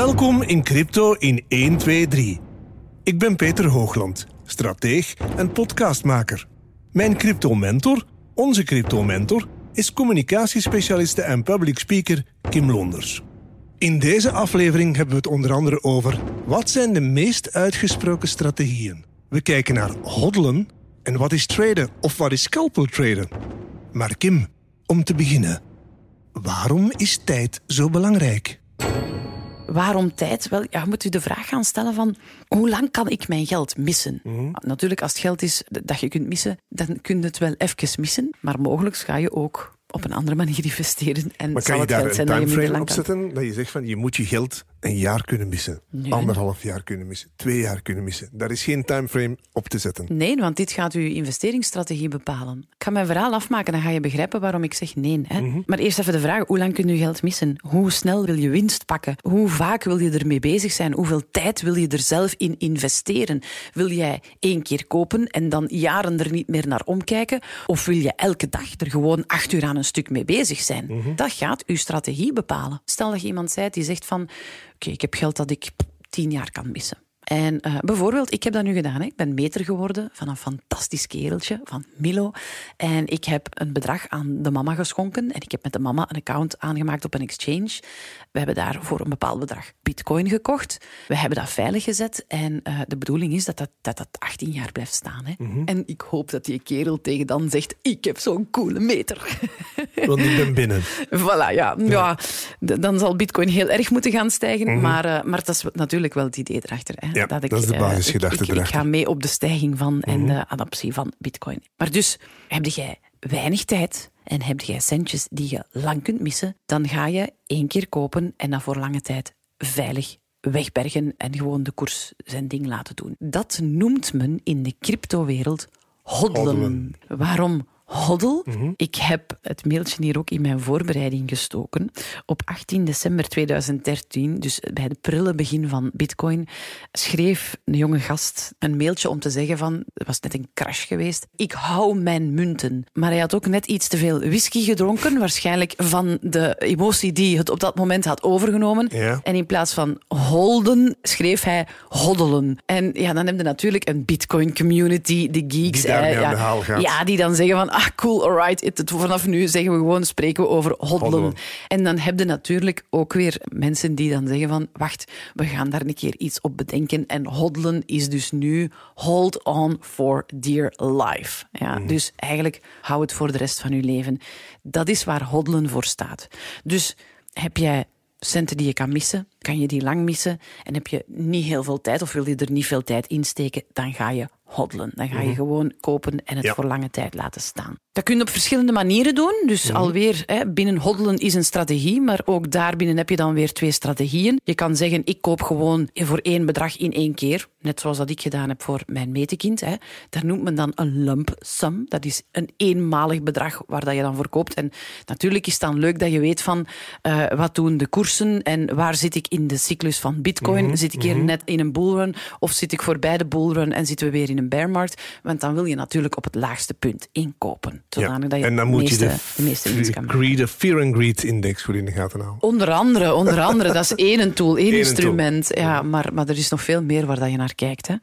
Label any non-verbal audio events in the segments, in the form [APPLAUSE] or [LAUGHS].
Welkom in Crypto in 1, 2, 3. Ik ben Peter Hoogland, strateeg en podcastmaker. Mijn crypto-mentor, onze crypto-mentor, is communicatiespecialiste en public speaker Kim Londers. In deze aflevering hebben we het onder andere over wat zijn de meest uitgesproken strategieën. We kijken naar hodlen en wat is traden of wat is scalpel traden. Maar Kim, om te beginnen, waarom is tijd zo belangrijk? Waarom tijd? Wel, ja, moet u de vraag gaan stellen van hoe lang kan ik mijn geld missen? Natuurlijk, als het geld is dat je kunt missen, dan kun je het wel even missen. Maar mogelijk ga je ook op een andere manier investeren. En Maar zal kan je daar een timeframe op zetten? Dat je zegt van je moet je geld een jaar kunnen missen. Nee. Anderhalf jaar kunnen missen. Twee jaar kunnen missen. Daar is geen timeframe op te zetten. Nee, want dit gaat uw investeringsstrategie bepalen. Ik ga mijn verhaal afmaken, dan ga je begrijpen waarom ik zeg nee. Hè? Mhm. Maar eerst even de vraag, hoe lang kun je geld missen? Hoe snel wil je winst pakken? Hoe vaak wil je ermee bezig zijn? Hoeveel tijd wil je er zelf in investeren? Wil jij één keer kopen en dan jaren er niet meer naar omkijken? Of wil je elke dag er gewoon acht uur aan een stuk mee bezig zijn? Mhm. Dat gaat uw strategie bepalen. Stel dat je iemand zei die zegt van, oké, ik heb geld dat ik tien jaar kan missen. En eh, bijvoorbeeld, ik heb dat nu gedaan. Hè. Ik ben meter geworden van een fantastisch kereltje, van Milo. En ik heb een bedrag aan de mama geschonken. En ik heb met de mama een account aangemaakt op een exchange. We hebben daar voor een bepaald bedrag bitcoin gekocht. We hebben dat veilig gezet. En eh, de bedoeling is dat dat, dat dat 18 jaar blijft staan. Hè. En ik hoop dat die kerel tegen dan zegt, ik heb zo'n coole meter. [LAUGHS] Want ik ben binnen. Voilà, ja. ja. dan zal bitcoin heel erg moeten gaan stijgen. Maar, eh, maar dat is natuurlijk wel het idee erachter. Hè, Mhm. Ja, ik, dat is de eh, basisgedachte ik, ik. Mhm. ga mee op de stijging van en de adoptie van bitcoin. Maar dus, heb jij weinig tijd en heb jij centjes die je lang kunt missen, dan ga je één keer kopen en dat voor lange tijd veilig wegbergen en gewoon de koers zijn ding laten doen. Dat noemt men in de cryptowereld hodlen. Hoddelen. Waarom hoddel? Mhm. Ik heb het mailtje hier ook in mijn voorbereiding gestoken. Op 18 december 2013, dus bij het prille begin van Bitcoin, schreef een jonge gast een mailtje om te zeggen van, er was net een crash geweest, ik hou mijn munten. Maar hij had ook net iets te veel whisky gedronken, waarschijnlijk van de emotie die het op dat moment had overgenomen. En in plaats van holden, schreef hij hoddelen. En ja, dan heb je natuurlijk een Bitcoin community, de geeks. Die eh, ja, de. Ja, die dan zeggen van, ah cool, alright, het, vanaf nu zeggen we gewoon, spreken we over hoddelen. Hoddelen. En dan heb je natuurlijk ook weer mensen die dan zeggen van, wacht, we gaan daar een keer iets op bedenken. En hoddelen is dus nu hold on for dear life. Ja, Mhm. Dus eigenlijk hou het voor de rest van je leven. Dat is waar hoddelen voor staat. Dus heb jij centen die je kan missen, kan je die lang missen. En heb je niet heel veel tijd of wil je er niet veel tijd in steken, dan ga je hoddelen. Dan ga je gewoon kopen en het Mhm. Ja. voor lange tijd laten staan. Dat kun je op verschillende manieren doen. Dus Mhm. alweer, hè, binnen hoddelen is een strategie, maar ook daarbinnen heb je dan weer twee strategieën. Je kan zeggen, ik koop gewoon voor één bedrag in één keer. Net zoals dat ik gedaan heb voor mijn metekind. Hè. Daar noemt men dan een lump sum. Dat is een eenmalig bedrag waar dat je dan voor koopt. En natuurlijk is het dan leuk dat je weet van eh, wat doen de koersen en waar zit ik in de cyclus van bitcoin. Mhm, Zit ik hier net in een bullrun of zit ik voorbij de bullrun en zitten we weer in een bearmarkt? Want dan wil je natuurlijk op het laagste punt inkopen. Zodanig dat je en dan moet meeste, je de meeste de, winst kan maken. greed, de Fear and Greed Index voor in de gaten houden. Onder andere, onder andere, dat is [LAUGHS] één tool, één Eén instrument. Ja, maar, maar er is nog veel meer waar dat je naar kijkt. Hè.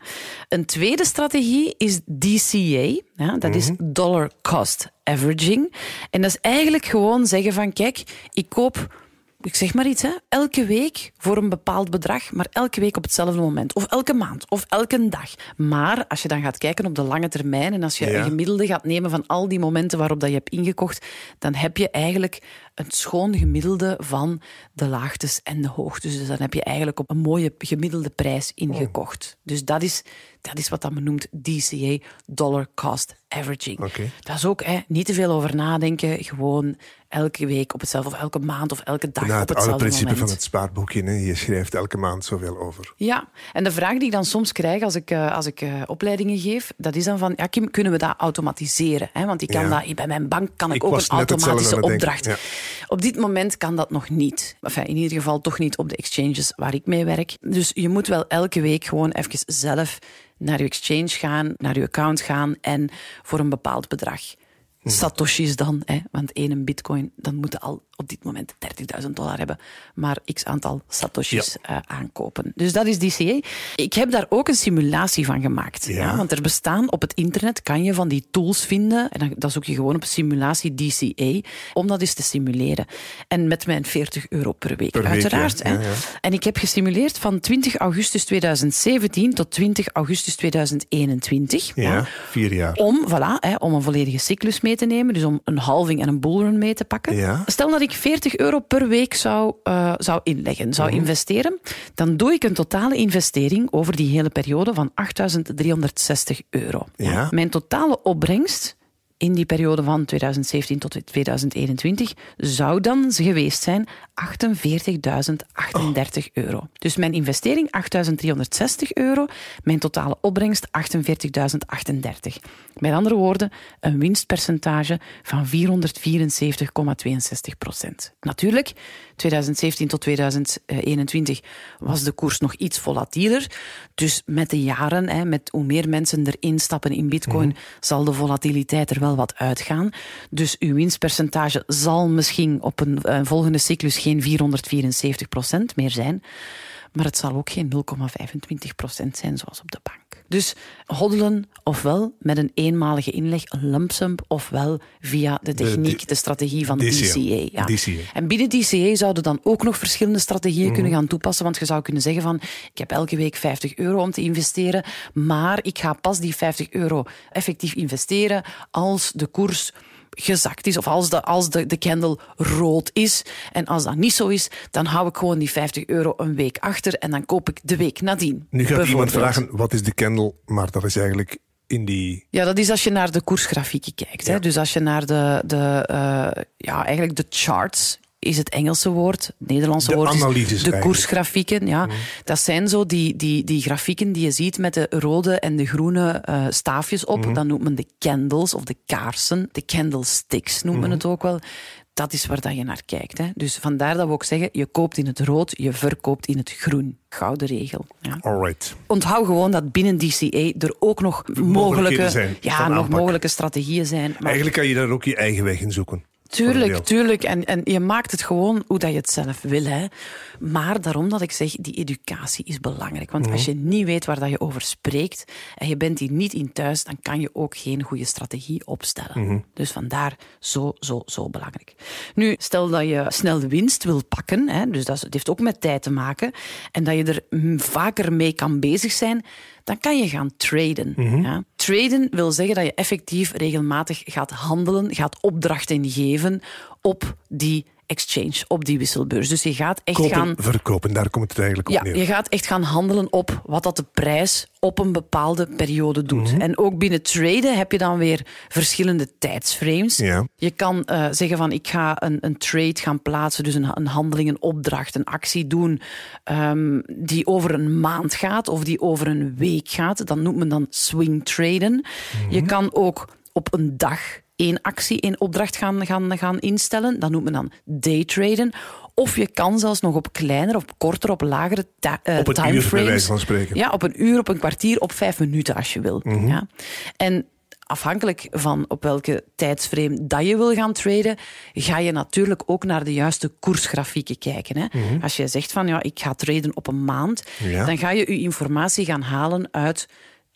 Een tweede strategie is DCA. Ja, dat is Dollar Cost Averaging. En dat is eigenlijk gewoon zeggen van, kijk, ik koop ik zeg maar iets, hè, elke week voor een bepaald bedrag, maar elke week op hetzelfde moment. Of elke maand, of elke dag. Maar als je dan gaat kijken op de lange termijn en als je Ja. een gemiddelde gaat nemen van al die momenten waarop dat je hebt ingekocht, dan heb je eigenlijk een schoon gemiddelde van de laagtes en de hoogtes. Dus dan heb je eigenlijk op een mooie gemiddelde prijs ingekocht. Dus dat is, dat is wat dat men noemt DCA, Dollar Cost Averaging. Dat is ook hè, niet te veel over nadenken, gewoon elke week op hetzelfde, of elke maand of elke dag Na op het oude hetzelfde principe moment. van het spaarboekje. Hè. Je schrijft elke maand zoveel over. Ja, en de vraag die ik dan soms krijg als ik, eh, als ik eh, opleidingen geef, dat is dan van, ja Kim, kunnen we dat automatiseren? Hè? Want ik kan Ja. dat, bij mijn bank kan ik, Ik ook een automatische het opdracht. Op dit moment kan dat nog niet. Enfin, in ieder geval toch niet op de exchanges waar ik mee werk. Dus je moet wel elke week gewoon even zelf naar je exchange gaan, naar je account gaan en voor een bepaald bedrag. Satoshis dan, hè, want één bitcoin, dan moeten al op dit moment 30.000 dollar hebben, maar x aantal satoshis uh, aankopen. Dus dat is DCA. Ik heb daar ook een simulatie van gemaakt. Ja. ja. want er bestaan op het internet, kan je van die tools vinden, en dan, zoek je gewoon op simulatie DCA, om dat eens te simuleren. En met mijn 40 euro per week, per uiteraard. Week, ja. En ik heb gesimuleerd van 20 augustus 2017 tot 20 augustus 2021. Ja, vier jaar. Om, voilà, hè, om een volledige cyclus mee te nemen, dus om een halving en een bullrun mee te pakken. Ja. Stel dat ik 40 euro per week zou, uh, zou inleggen, zou Mhm. investeren, dan doe ik een totale investering over die hele periode van 8.360 euro. Ja. Mijn totale opbrengst in die periode van 2017 tot 2021 zou dan geweest zijn 48.038 euro. Dus mijn investering 8.360 euro, mijn totale opbrengst 48.038. Met andere woorden, een winstpercentage van 474,62 procent. Natuurlijk, 2017 tot 2021 was de koers nog iets volatieler. Dus met de jaren, hè, met hoe meer mensen erin stappen in bitcoin, zal de volatiliteit er wel wat uitgaan. Dus uw winstpercentage zal misschien op een, een volgende cyclus geen 474 procent meer zijn. Maar het zal ook geen 0,25 procent zijn zoals op de bank. Dus hoddelen ofwel met een eenmalige inleg, een lump sum, ofwel via de techniek, de, de strategie van DCA. DCA. Ja. DCA. En binnen DCA zouden dan ook nog verschillende strategieën kunnen gaan toepassen. Want je zou kunnen zeggen van, ik heb elke week 50 euro om te investeren, maar ik ga pas die 50 euro effectief investeren als de koers gezakt is, of als de, als de, de candle rood is. En als dat niet zo is, dan hou ik gewoon die 50 euro een week achter en dan koop ik de week nadien. Nu gaat iemand vragen, wat is de candle? Maar dat is eigenlijk in die... Ja, dat is als je naar de koersgrafieken kijkt. Hè? Dus als je naar de, de uh, ja, eigenlijk de charts is het Engelse woord. Het Nederlandse De woord is de eigenlijk. koersgrafieken. Ja. Mhm. Dat zijn zo die, die, die grafieken die je ziet met de rode en de groene uh, staafjes op. Mhm. Dat noemt men de candles of de kaarsen. De candlesticks noemt men Mhm. het ook wel. Dat is waar dat je naar kijkt. Hè. Dus vandaar dat we ook zeggen, je koopt in het rood, je verkoopt in het groen. Gouden regel. Ja. Alright. Onthoud gewoon dat binnen DCA er ook nog mogelijke, zijn ja, nog aanpak. mogelijke strategieën zijn. Maar Eigenlijk kan je daar ook je eigen weg in zoeken. Tuurlijk, tuurlijk. En, en je maakt het gewoon hoe dat je het zelf wil. Hè. Maar daarom dat ik zeg, die educatie is belangrijk. Want als je niet weet waar dat je over spreekt en je bent hier niet in thuis, dan kan je ook geen goede strategie opstellen. Dus vandaar zo, zo, zo belangrijk. Nu, stel dat je snel de winst wil pakken, hè, dus dat, heeft ook met tijd te maken, en dat je er vaker mee kan bezig zijn, dan kan je gaan traden. Ja. Traden wil zeggen dat je effectief regelmatig gaat handelen, gaat opdrachten geven op die exchange, op die wisselbeurs. Dus je gaat echt Kopen, gaan... verkopen, daar komt het eigenlijk op Ja, neer. je gaat echt gaan handelen op wat dat de prijs op een bepaalde periode doet. Mhm. En ook binnen traden heb je dan weer verschillende tijdsframes. Ja. Je kan eh, zeggen van ik ga een, een trade gaan plaatsen, dus een, een handeling, een opdracht, een actie doen ehm, die over een maand gaat of die over een week gaat. Dat noemt men dan swing traden. Mhm. Je kan ook op een dag één actie, één opdracht gaan, gaan, gaan instellen. Dat noemt men dan daytraden. Of je kan zelfs nog op kleiner, op korter, op lagere eh, Op een uur, bij timeframes. van spreken. Mhm. Ja, op een uur, op een kwartier, op vijf minuten als je wil. Ja. En afhankelijk van op welke tijdsframe dat je wil gaan traden, ga je natuurlijk ook naar de juiste koersgrafieken kijken. Hè. Als je zegt van ja, ik ga traden op een maand, Mhm. Ja. dan ga je je informatie gaan halen uit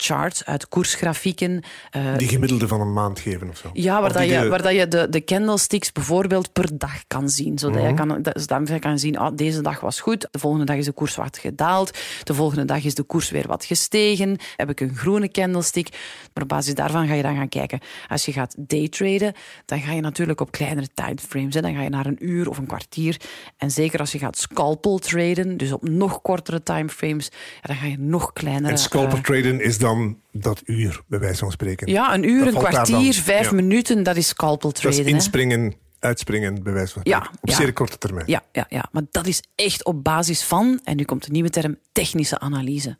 charts, uit koersgrafieken. eh, Die gemiddelde van een maand geven of zo. ja, waar, Of dat je, de- waar dat je de, de candlesticks bijvoorbeeld per dag kan zien. Zodat Mhm. je kan, dat, kan zien, ah, deze dag was goed, de volgende dag is de koers wat gedaald, de volgende dag is de koers weer wat gestegen, heb ik een groene candlestick. Maar op basis daarvan ga je dan gaan kijken. Als je gaat daytraden, dan ga je natuurlijk op kleinere timeframes. Hè. Dan ga je naar een uur of een kwartier. En zeker als je gaat scalpel traden, dus op nog kortere timeframes, dan ga je nog kleinere... En scalper eh, traden is dan dat uur, bij wijze van spreken. ja, een uur, Dat een kwartier, vijf Ja. minuten, dat is scalpel Dat hè. inspringen, uitspringen, bij wijze van Ja, spreken. Op ja. zeer korte termijn. Ja, ja, ja, maar dat is echt op basis van, en nu komt de nieuwe term, technische analyse.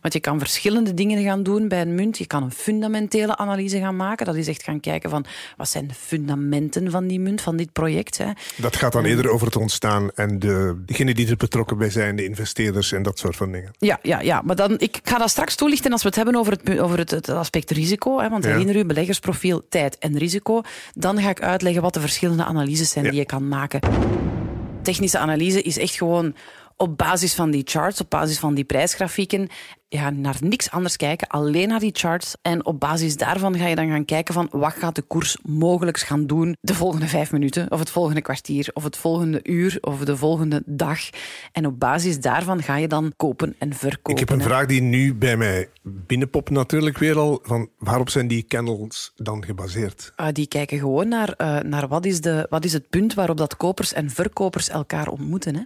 Want je kan verschillende dingen gaan doen bij een munt. Je kan een fundamentele analyse gaan maken. Dat is echt gaan kijken van wat zijn de fundamenten van die munt, van dit project. Hè. Dat gaat dan eerder over het ontstaan en de, degenen die er betrokken bij zijn, de investeerders en dat soort van dingen. Ja, ja, ja. maar dan, ik ga dat straks toelichten als we het hebben over het, over het, het aspect risico. Hè, want Ja. herinner u, beleggersprofiel, tijd en risico. Dan ga ik uitleggen wat de verschillende analyses zijn Ja. die je kan maken. Technische analyse is echt gewoon op basis van die charts, op basis van die prijsgrafieken, ja, naar niks anders kijken, alleen naar die charts. En op basis daarvan ga je dan gaan kijken van wat gaat de koers mogelijk gaan doen de volgende vijf minuten, of het volgende kwartier, of het volgende uur, of de volgende dag. En op basis daarvan ga je dan kopen en verkopen. Ik heb een hè. vraag die nu bij mij binnenpopt natuurlijk weer al. Van waarop zijn die candles dan gebaseerd? Ah, die kijken gewoon naar, eh, naar wat, is de, wat is het punt waarop dat kopers en verkopers elkaar ontmoeten. Hè?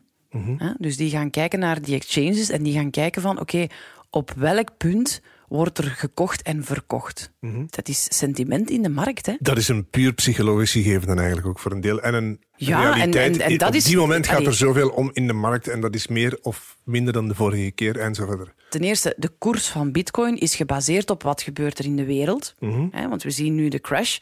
Hè? Dus die gaan kijken naar die exchanges en die gaan kijken van oké, op welk punt wordt er gekocht en verkocht. Dat is sentiment in de markt. Hè? Dat is een puur psychologisch gegeven dan eigenlijk ook voor een deel. En een Ja, realiteit. en- en- en dat op is- die moment gaat allee. er zoveel om in de markt en dat is meer of minder dan de vorige keer en zo verder. Ten eerste, de koers van bitcoin is gebaseerd op wat gebeurt er in de wereld. Mhm. Hè, want we zien nu de crash.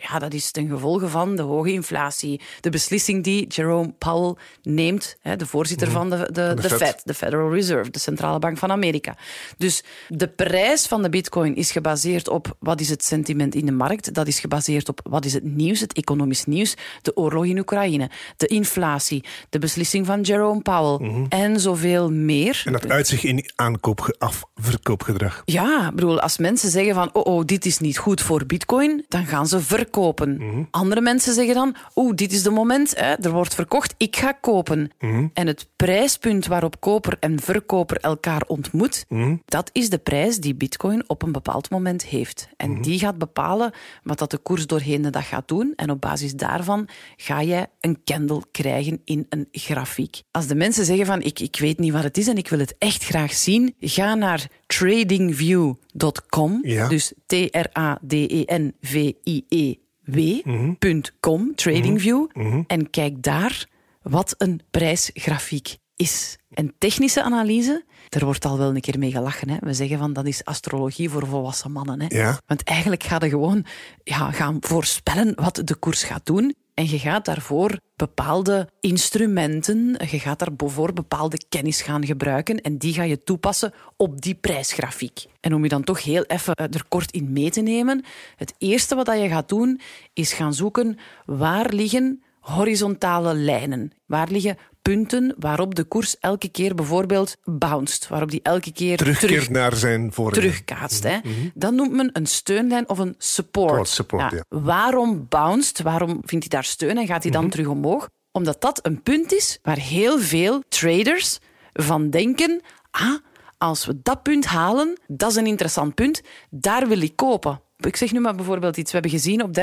Ja, dat is ten gevolge van de hoge inflatie. De beslissing die Jerome Powell neemt, hè, de voorzitter van de, de, Mhm. de de Fed. Fed, de Federal Reserve, de Centrale Bank van Amerika. Dus de prijs van de bitcoin is gebaseerd op wat is het sentiment in de markt. Dat is gebaseerd op wat is het nieuws, het economisch nieuws, de oorlog in Oekraïne, de inflatie, de beslissing van Jerome Powell en zoveel meer. Mhm. En dat uit zich in aankoop, af, verkoopgedrag. Ja, bedoel, als mensen zeggen van, oh, oh, dit is niet goed voor bitcoin, dan gaan ze verkopen. Mhm. Andere mensen zeggen dan, oeh, dit is de moment, hè, er wordt verkocht, ik ga kopen. Mhm. En het prijspunt waarop koper en verkoper elkaar ontmoet, Mhm. dat is de prijs die bitcoin op een bepaald moment heeft. En die gaat bepalen wat dat de koers doorheen de dag gaat doen. En op basis daarvan ga je een candle krijgen in een grafiek. Als de mensen zeggen van, ik, ik weet niet wat het is en ik wil het echt graag zien, ga naar tradingview.com. Ja. Dus T-R-A-D-E-N-V-I-E-W.com, TradingView. En kijk daar wat een prijsgrafiek is. En technische analyse, daar wordt al wel een keer mee gelachen. Hè? We zeggen van dat is astrologie voor volwassen mannen. Hè? Ja. Want eigenlijk ga je gewoon ja, gaan voorspellen wat de koers gaat doen. En je gaat daarvoor bepaalde instrumenten, je gaat daarvoor bepaalde kennis gaan gebruiken en die ga je toepassen op die prijsgrafiek. En om je dan toch heel even eh, er kort in mee te nemen, het eerste wat je gaat doen is gaan zoeken waar liggen horizontale lijnen. Waar liggen punten waarop de koers elke keer bijvoorbeeld bounced, waarop die elke keer Terugkeert terug naar zijn vorige. terugkaatst. Hè. Dat noemt men een steunlijn of een support. Oh, support, ja. Waarom bounced? Waarom vindt hij daar steun en gaat hij dan terug omhoog? Omdat dat een punt is waar heel veel traders van denken... Ah, als we dat punt halen, dat is een interessant punt, daar wil ik kopen. Ik zeg nu maar bijvoorbeeld iets. We hebben gezien op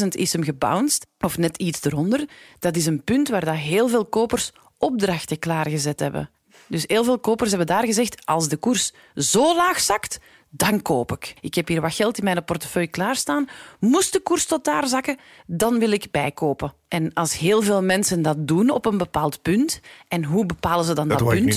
30.000 is hem gebounced, of net iets eronder. Dat is een punt waar dat heel veel kopers opdrachten klaargezet hebben. Dus heel veel kopers hebben daar gezegd, als de koers zo laag zakt, dan koop ik. Ik heb hier wat geld in mijn portefeuille klaarstaan. Moest de koers tot daar zakken, dan wil ik bijkopen. En als heel veel mensen dat doen op een bepaald punt, en hoe bepalen ze dan Dat punt?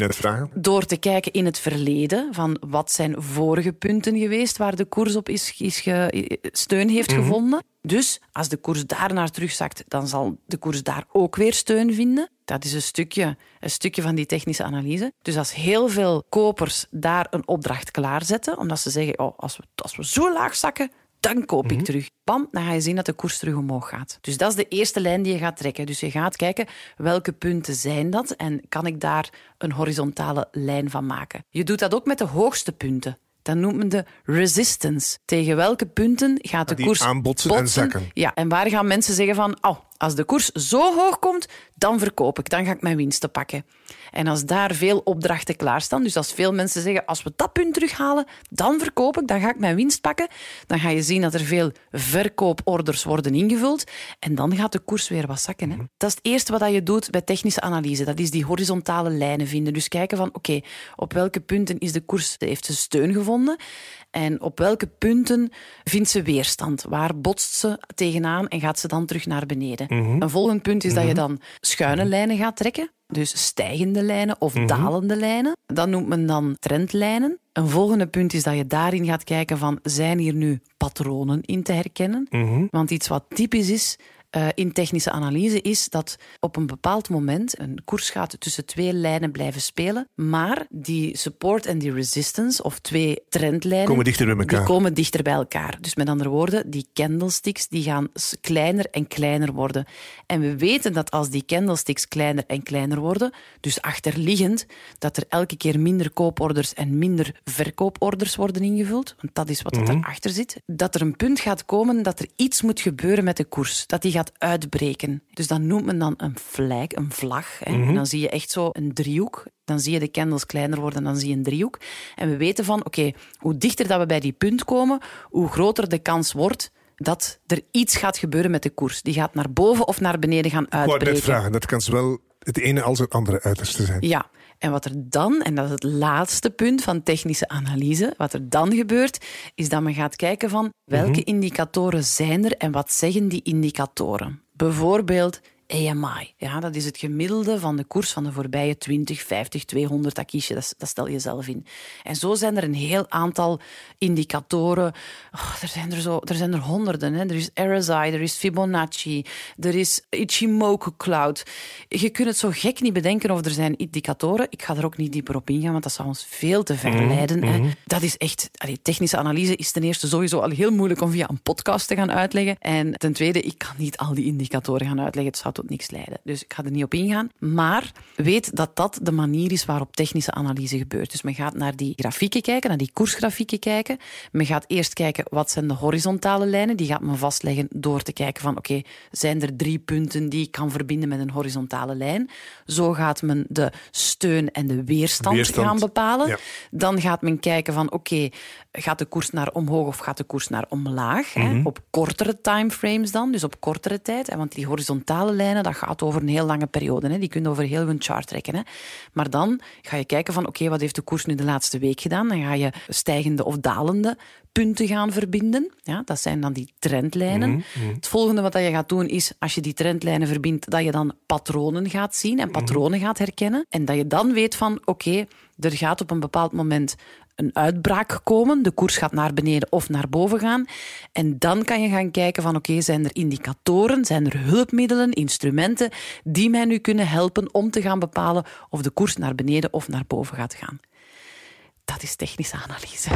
Door te kijken in het verleden van wat zijn vorige punten geweest waar de koers op is, is ge- steun heeft Mhm. gevonden. Dus als de koers daarnaar terugzakt, dan zal de koers daar ook weer steun vinden. Dat is een stukje, een stukje van die technische analyse. Dus als heel veel kopers daar een opdracht klaarzetten, omdat ze zeggen, oh, als, we, als we zo laag zakken, dan koop Mhm. ik terug. Bam, dan ga je zien dat de koers terug omhoog gaat. Dus dat is de eerste lijn die je gaat trekken. Dus je gaat kijken welke punten zijn dat en kan ik daar een horizontale lijn van maken. Je doet dat ook met de hoogste punten. Dat noemt men de resistance. Tegen welke punten gaat de Die koers aanbotsen en zakken. Ja, en waar gaan mensen zeggen van, oh, als de koers zo hoog komt, dan verkoop ik, dan ga ik mijn winsten pakken. En als daar veel opdrachten klaarstaan, dus als veel mensen zeggen, als we dat punt terughalen, dan verkoop ik, dan ga ik mijn winst pakken, dan ga je zien dat er veel verkooporders worden ingevuld en dan gaat de koers weer wat zakken. Hè? Dat is het eerste wat je doet bij technische analyse, dat is die horizontale lijnen vinden. Dus kijken van, oké, op welke punten is de koers, heeft ze steun gevonden en op welke punten vindt ze weerstand? Waar botst ze tegenaan en gaat ze dan terug naar beneden? Een volgend punt is dat je dan schuine lijnen gaat trekken. Dus stijgende lijnen of dalende lijnen. Dat noemt men dan trendlijnen. Een volgende punt is dat je daarin gaat kijken van zijn hier nu patronen in te herkennen. Want iets wat typisch is uh, in technische analyse is dat op een bepaald moment een koers gaat tussen twee lijnen blijven spelen, maar die support en die resistance, of twee trendlijnen, komen dichter bij elkaar. Die komen dichter bij elkaar. Dus met andere woorden, die candlesticks die gaan kleiner en kleiner worden. En we weten dat als die candlesticks kleiner en kleiner worden, dus achterliggend, dat er elke keer minder kooporders en minder verkooporders worden ingevuld, want dat is wat mm -hmm. erachter zit, dat er een punt gaat komen dat er iets moet gebeuren met de koers. Dat die gaat uitbreken. Dus dat noemt men dan een flag, een vlag. Hè. En dan zie je echt zo een driehoek. Dan zie je de candles kleiner worden, dan zie je een driehoek. En we weten van, oké, hoe dichter dat we bij die punt komen, hoe groter de kans wordt dat er iets gaat gebeuren met de koers. Die gaat naar boven of naar beneden gaan uitbreken. Ik net vragen, dat kan zowel het ene als het andere uiterste zijn. Ja, en wat er dan, en dat is het laatste punt van technische analyse, wat er dan gebeurt, is dat men gaat kijken van welke indicatoren zijn er en wat zeggen die indicatoren. Bijvoorbeeld AMI. Ja, dat is het gemiddelde van de koers van de voorbije 20, 50, 200. Dat kies je, dat, dat stel je zelf in. En zo zijn er een heel aantal indicatoren. Oh, er, zijn er, zo, er zijn er honderden. Hè. Er is RSI, er is Fibonacci, er is Ichimoku Cloud. Je kunt het zo gek niet bedenken of er zijn indicatoren. Ik ga er ook niet dieper op ingaan, want dat zou ons veel te ver leiden. Mm -hmm. Dat is echt... Allee, technische analyse is ten eerste sowieso al heel moeilijk om via een podcast te gaan uitleggen. En ten tweede, ik kan niet al die indicatoren gaan uitleggen. Het zou tot niks leiden. Dus ik ga er niet op ingaan. Maar weet dat dat de manier is waarop technische analyse gebeurt. Dus men gaat naar die grafieken kijken, naar die koersgrafieken kijken. Men gaat eerst kijken wat zijn de horizontale lijnen. Die gaat men vastleggen door te kijken van oké, zijn er drie punten die ik kan verbinden met een horizontale lijn. Zo gaat men de steun en de weerstand, weerstand. gaan bepalen. Ja. Dan gaat men kijken van oké, gaat de koers naar omhoog of gaat de koers naar omlaag? Mm -hmm. hè? Op kortere timeframes dan, dus op kortere tijd. Hè? Want die horizontale dat gaat over een heel lange periode. Hè? Die kunnen over heel hun chart trekken. Hè? Maar dan ga je kijken van, oké, wat heeft de koers nu de laatste week gedaan? Dan ga je stijgende of dalende punten gaan verbinden. Ja, dat zijn dan die trendlijnen. Mm -hmm. Het volgende wat je gaat doen is, als je die trendlijnen verbindt, dat je dan patronen gaat zien en patronen mm -hmm. gaat herkennen. En dat je dan weet van, oké, er gaat op een bepaald moment een uitbraak komen. De koers gaat naar beneden of naar boven gaan. En dan kan je gaan kijken van oké, zijn er indicatoren, zijn er hulpmiddelen, instrumenten die mij nu kunnen helpen om te gaan bepalen of de koers naar beneden of naar boven gaat gaan. Dat is technische analyse.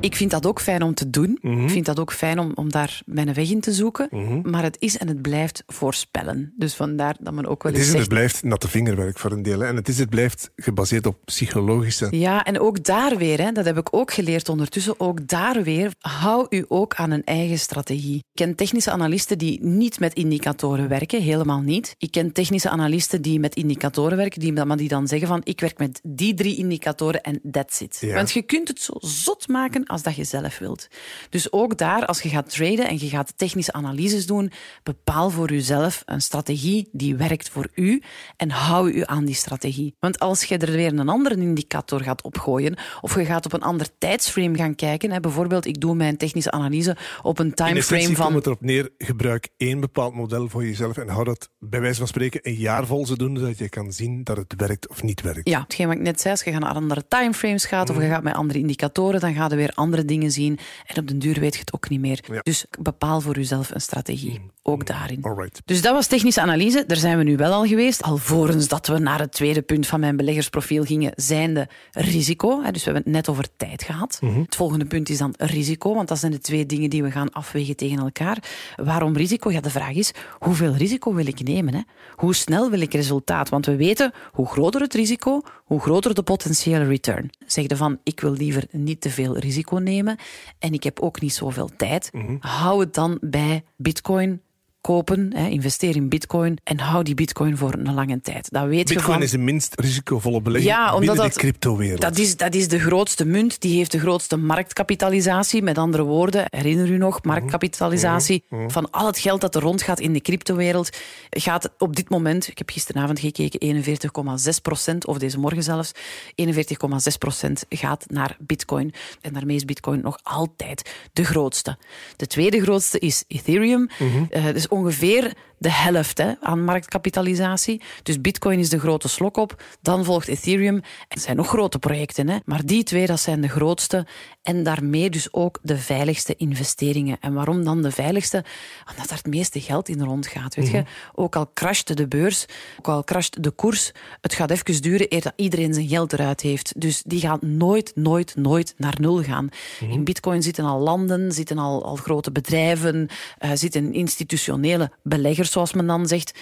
Ik vind dat ook fijn om te doen. Mm -hmm. Ik vind dat ook fijn om, om daar mijn weg in te zoeken. Mm -hmm. Maar het is en het blijft voorspellen. Dus vandaar dat men ook wel eens Het is en het blijft natte vingerwerk voor een deel. En het is het blijft gebaseerd op psychologische... Ja, en ook daar weer, hè, dat heb ik ook geleerd ondertussen, ook daar weer, hou u ook aan een eigen strategie. Ik ken technische analisten die niet met indicatoren werken, helemaal niet. Ik ken technische analisten die met indicatoren werken, die, maar die dan zeggen van, ik werk met die drie indicatoren en that's it. Ja. Want je kunt het zo zot maken als dat je zelf wilt. Dus ook daar, als je gaat traden en je gaat technische analyses doen, bepaal voor jezelf een strategie die werkt voor u en hou u aan die strategie. Want als je er weer een andere indicator gaat opgooien of je gaat op een ander tijdsframe gaan kijken, hè, bijvoorbeeld ik doe mijn technische analyse op een timeframe van... komt het erop neer, gebruik één bepaald model voor jezelf en hou dat bij wijze van spreken een jaar vol zodoende dat je kan zien dat het werkt of niet werkt. Ja, hetgeen wat ik net zei, als je naar andere timeframes gaat of je gaat met andere indicatoren, dan ga je weer andere dingen zien. En op den duur weet je het ook niet meer. Ja. Dus bepaal voor jezelf een strategie. Mm. Ook daarin. Alright. Dus dat was technische analyse. Daar zijn we nu wel al geweest. Alvorens dat we naar het tweede punt van mijn beleggersprofiel gingen, zijnde risico. Dus we hebben het net over tijd gehad. Mhm. Het volgende punt is dan risico, want dat zijn de twee dingen die we gaan afwegen tegen elkaar. Waarom risico? Ja, de vraag is, hoeveel risico wil ik nemen? Hè? Hoe snel wil ik resultaat? Want we weten, hoe groter het risico, hoe groter de potentiële return. Zeg je van, ik wil liever niet te veel risico nemen en ik heb ook niet zoveel tijd. Mhm. Hou het dan bij bitcoin kopen, hè, investeer in bitcoin en hou die bitcoin voor een lange tijd. Dat weet bitcoin je van... is de minst risicovolle belegging ja, omdat binnen dat, de cryptowereld. Dat is, dat is de grootste munt, die heeft de grootste marktkapitalisatie. Met andere woorden, herinner u nog, marktkapitalisatie Mm -hmm. van al het geld dat er rondgaat in de cryptowereld, gaat op dit moment, ik heb gisteravond gekeken, 41,6 procent, of deze morgen zelfs, 41,6 procent gaat naar bitcoin. En daarmee is bitcoin nog altijd de grootste. De tweede grootste is Ethereum. Mhm. Uh, dus ongeveer de helft hè, aan marktkapitalisatie. Dus Bitcoin is de grote slok op. Dan volgt Ethereum. En er zijn nog grote projecten. Hè. Maar die twee, dat zijn de grootste. En daarmee dus ook de veiligste investeringen. En waarom dan de veiligste? Omdat daar het meeste geld in rondgaat. Weet je? Ook al crasht de beurs, ook al crasht de koers, het gaat even duren eer dat iedereen zijn geld eruit heeft. Dus die gaat nooit, nooit, nooit naar nul gaan. In Bitcoin zitten al landen, zitten al, al grote bedrijven, uh, zitten institutionele beleggers, zoals men dan zegt.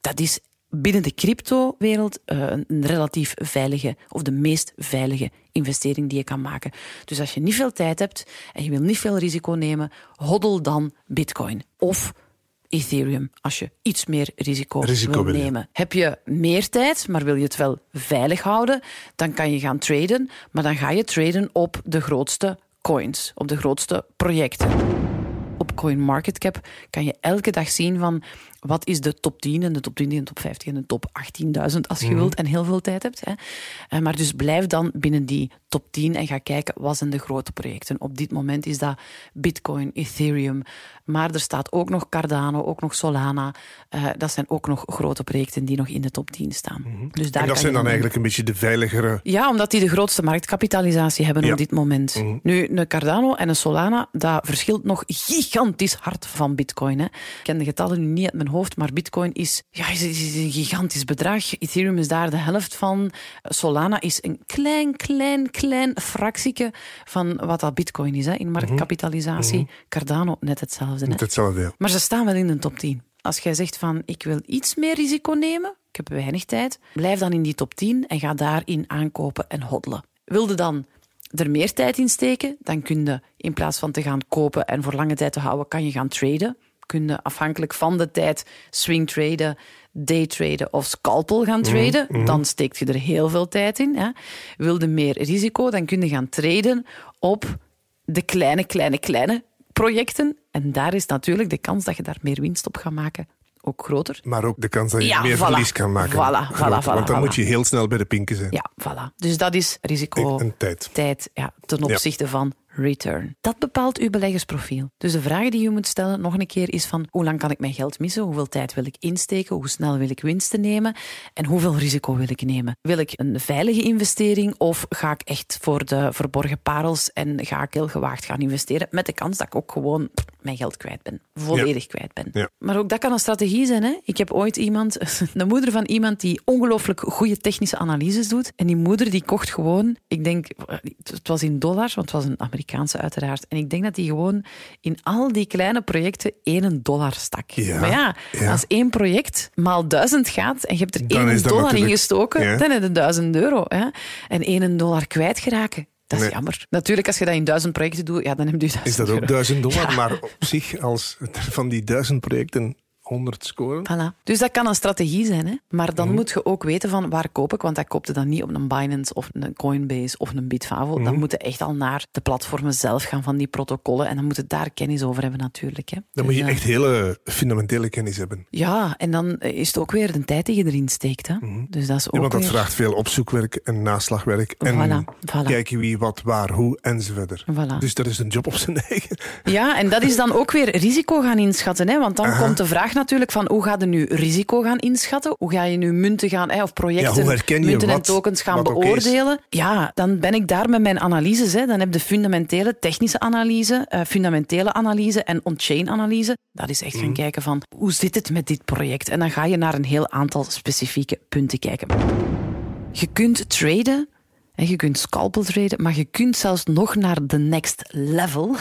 Dat is binnen de cryptowereld uh, een relatief veilige of de meest veilige investering die je kan maken. Dus als je niet veel tijd hebt en je wil niet veel risico nemen, hoddel dan Bitcoin. Of Ethereum, als je iets meer risico, Risico wil nemen. Heb je meer tijd, maar wil je het wel veilig houden, dan kan je gaan traden. Maar dan ga je traden op de grootste coins, op de grootste projecten. Op CoinMarketCap kan je elke dag zien van wat is de top 10 en de top 20 en de top 50 en de top 18.000 als je wilt en heel veel tijd hebt. Hè. Eh, Maar dus blijf dan binnen die top 10 en ga kijken wat zijn de grote projecten. Op dit moment is dat Bitcoin, Ethereum, maar er staat ook nog Cardano, ook nog Solana. Eh, dat zijn ook nog grote projecten die nog in de top 10 staan. Dus daar En dat zijn dan eigenlijk een beetje de veiligere... Ja, omdat die de grootste marktkapitalisatie hebben Ja. op dit moment. Nu, een Cardano en een Solana, dat verschilt nog gigantisch hard van Bitcoin. Hè. Ik ken de getallen nu niet uit mijn hoofd, maar Bitcoin is, ja, is, is een gigantisch bedrag. Ethereum is daar de helft van. Solana is een klein, klein, klein fractieke van wat dat Bitcoin is hè, in marktkapitalisatie. Cardano net hetzelfde. Met hetzelfde, ja. Maar ze staan wel in de top 10. Als jij zegt van ik wil iets meer risico nemen, ik heb weinig tijd, blijf dan in die top 10 en ga daarin aankopen en hoddelen. Wilde dan er meer tijd in steken, dan kun je in plaats van te gaan kopen en voor lange tijd te houden, kan je gaan traden. Kun je afhankelijk van de tijd swing traden, day traden of scalpel gaan traden. Dan steekt je er heel veel tijd in. Hè. Wilde meer risico, dan kun je gaan traden op de kleine, kleine, kleine projecten. En daar is natuurlijk de kans dat je daar meer winst op gaat maken ook groter. Maar ook de kans dat je Ja, meer voilà. verlies kan maken. Voilà, voilà, voilà, Want dan moet je heel snel bij de pinken zijn. Ja, voilà. Dus dat is risico En tijd. tijd ja, ten opzichte van return. Dat bepaalt uw beleggersprofiel. Dus de vragen die u moet stellen nog een keer is van hoe lang kan ik mijn geld missen? Hoeveel tijd wil ik insteken? Hoe snel wil ik winsten nemen? En hoeveel risico wil ik nemen? Wil ik een veilige investering of ga ik echt voor de verborgen parels en ga ik heel gewaagd gaan investeren met de kans dat ik ook gewoon mijn geld kwijt ben. Volledig kwijt ben. Ja. Maar ook dat kan een strategie zijn. Hè? Ik heb ooit iemand, [LAUGHS] de moeder van iemand die ongelooflijk goede technische analyses doet. En die moeder die kocht gewoon, ik denk, het was in dollars, want het was een Amerikaanse uiteraard. En ik denk dat die gewoon in al die kleine projecten één dollar stak. Ja, Maar ja, als één project maal duizend gaat en je hebt er Dan één dollar in gestoken, dan heb je duizend euro. Hè? En één dollar kwijtgeraken. Dat is Nee. jammer. Natuurlijk, als je dat in duizend projecten doet, ja, dan heb je duizend Is dat ook euro. duizend dollar? Ja. Maar op zich, als van die duizend projecten 100 scoren... Voilà. Dus dat kan een strategie zijn. Hè? Maar Mhm. dan moet je ook weten van waar koop ik. Want dat koopt je dan niet op een Binance of een Coinbase of een Bitfavo. Mhm. Dan moet je echt al naar de platformen zelf gaan van die protocollen. En dan moet je daar kennis over hebben natuurlijk. Hè? Dan moet je Dus, eh, echt hele fundamentele kennis hebben. Ja, en dan is het ook weer de tijd die je erin steekt. Hè? Dus dat is ook Mhm. Ja, want dat weer- vraagt veel opzoekwerk en naslagwerk. En Voilà, voilà. kijken wie, wat, waar, hoe enzovoort. Voilà. Dus dat is een job op zijn [LAUGHS] eigen. Ja, en dat is dan ook weer risico gaan inschatten. Hè? Want dan Aha. komt de vraag natuurlijk van hoe ga je nu risico gaan inschatten? Hoe ga je nu munten gaan, hè, of projecten, Ja, munten en tokens gaan beoordelen? Ja, dan ben ik daar met mijn analyses. Hè. Dan heb je fundamentele technische analyse, eh, fundamentele analyse en on-chain analyse. Dat is echt Mhm. gaan kijken van hoe zit het met dit project? En dan ga je naar een heel aantal specifieke punten kijken. Je kunt traden en je kunt scalpel traden, maar je kunt zelfs nog naar de next level.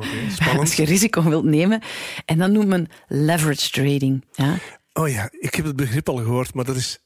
[LAUGHS] Als je risico wilt nemen. En dat noemt men leverage trading. Ja? Oh ja, ik heb het begrip al gehoord, maar dat is,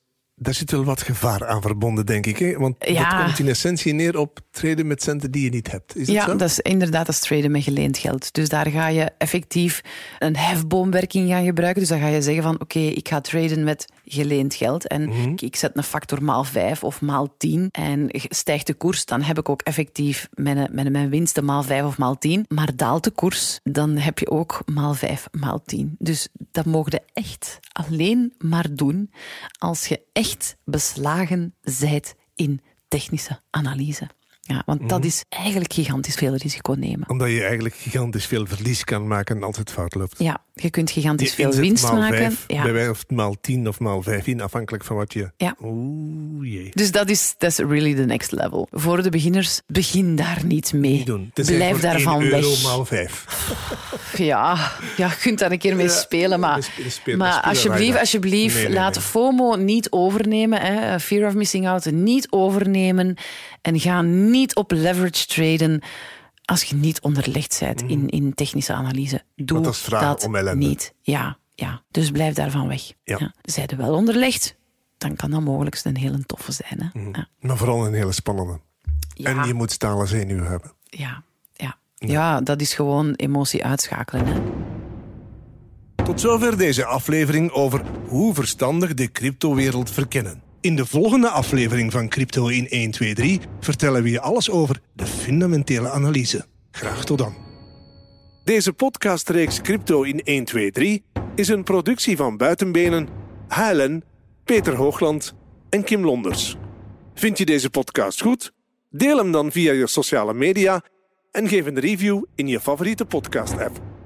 daar zit wel wat gevaar aan verbonden, denk ik. Hè? Want Ja. dat komt in essentie neer op treden met centen die je niet hebt. Is Ja, dat zo? dat is inderdaad dat is traden met geleend geld. Dus daar ga je effectief een hefboomwerking gaan gebruiken. Dus dan ga je zeggen van oké, ik ga traden met geleend geld en Mhm. ik zet een factor maal 5 of maal 10 en stijgt de koers, dan heb ik ook effectief mijn, mijn, mijn winsten maal 5 of maal 10. Maar daalt de koers, dan heb je ook maal 5 maal 10. Dus dat mogen je echt alleen maar doen als je echt beslagen zijt in technische analyse. Ja, want dat is eigenlijk gigantisch veel risico nemen. Omdat je eigenlijk gigantisch veel verlies kan maken en altijd fout loopt. Ja, je kunt gigantisch Je veel winst maal maken. Vijf, ja. Bij wij of maal 10 of maal 15, afhankelijk van wat je... Ja. Oeh, jee. Dus dat is, is really the next level. Voor de beginners, begin daar niet mee. Niet doen. Tenzij Blijf daarvan 1 euro weg. maal 5. [LAUGHS] Ja, ja, je kunt daar een keer mee spelen, maar, maar alsjeblieft, alsjeblieft Nee, nee, laat nee. FOMO niet overnemen. Hè. Fear of missing out niet overnemen. En ga niet op leverage traden als je niet onderlegd bent in, in technische analyse. Doe Mhm. Dat niet. Ja, ja, dus blijf daarvan weg. Ja. Ja. Zij er wel onderlegd, dan kan dat mogelijk een hele toffe zijn. Hè. Ja. Maar vooral een hele spannende. Mhm. En je moet stalen zenuw hebben. Ja, ja. ja, dat is gewoon emotie uitschakelen. Hè. Tot zover deze aflevering over hoe verstandig de cryptowereld verkennen. In de volgende aflevering van Crypto in 1, 2, 3 vertellen we je alles over de fundamentele analyse. Graag tot dan. Deze podcastreeks Crypto in 1, 2, 3 is een productie van Buitenbenen, HLN, Peter Hoogland en Kim Londers. Vind je deze podcast goed? Deel hem dan via je sociale media en geef een review in je favoriete podcast-app.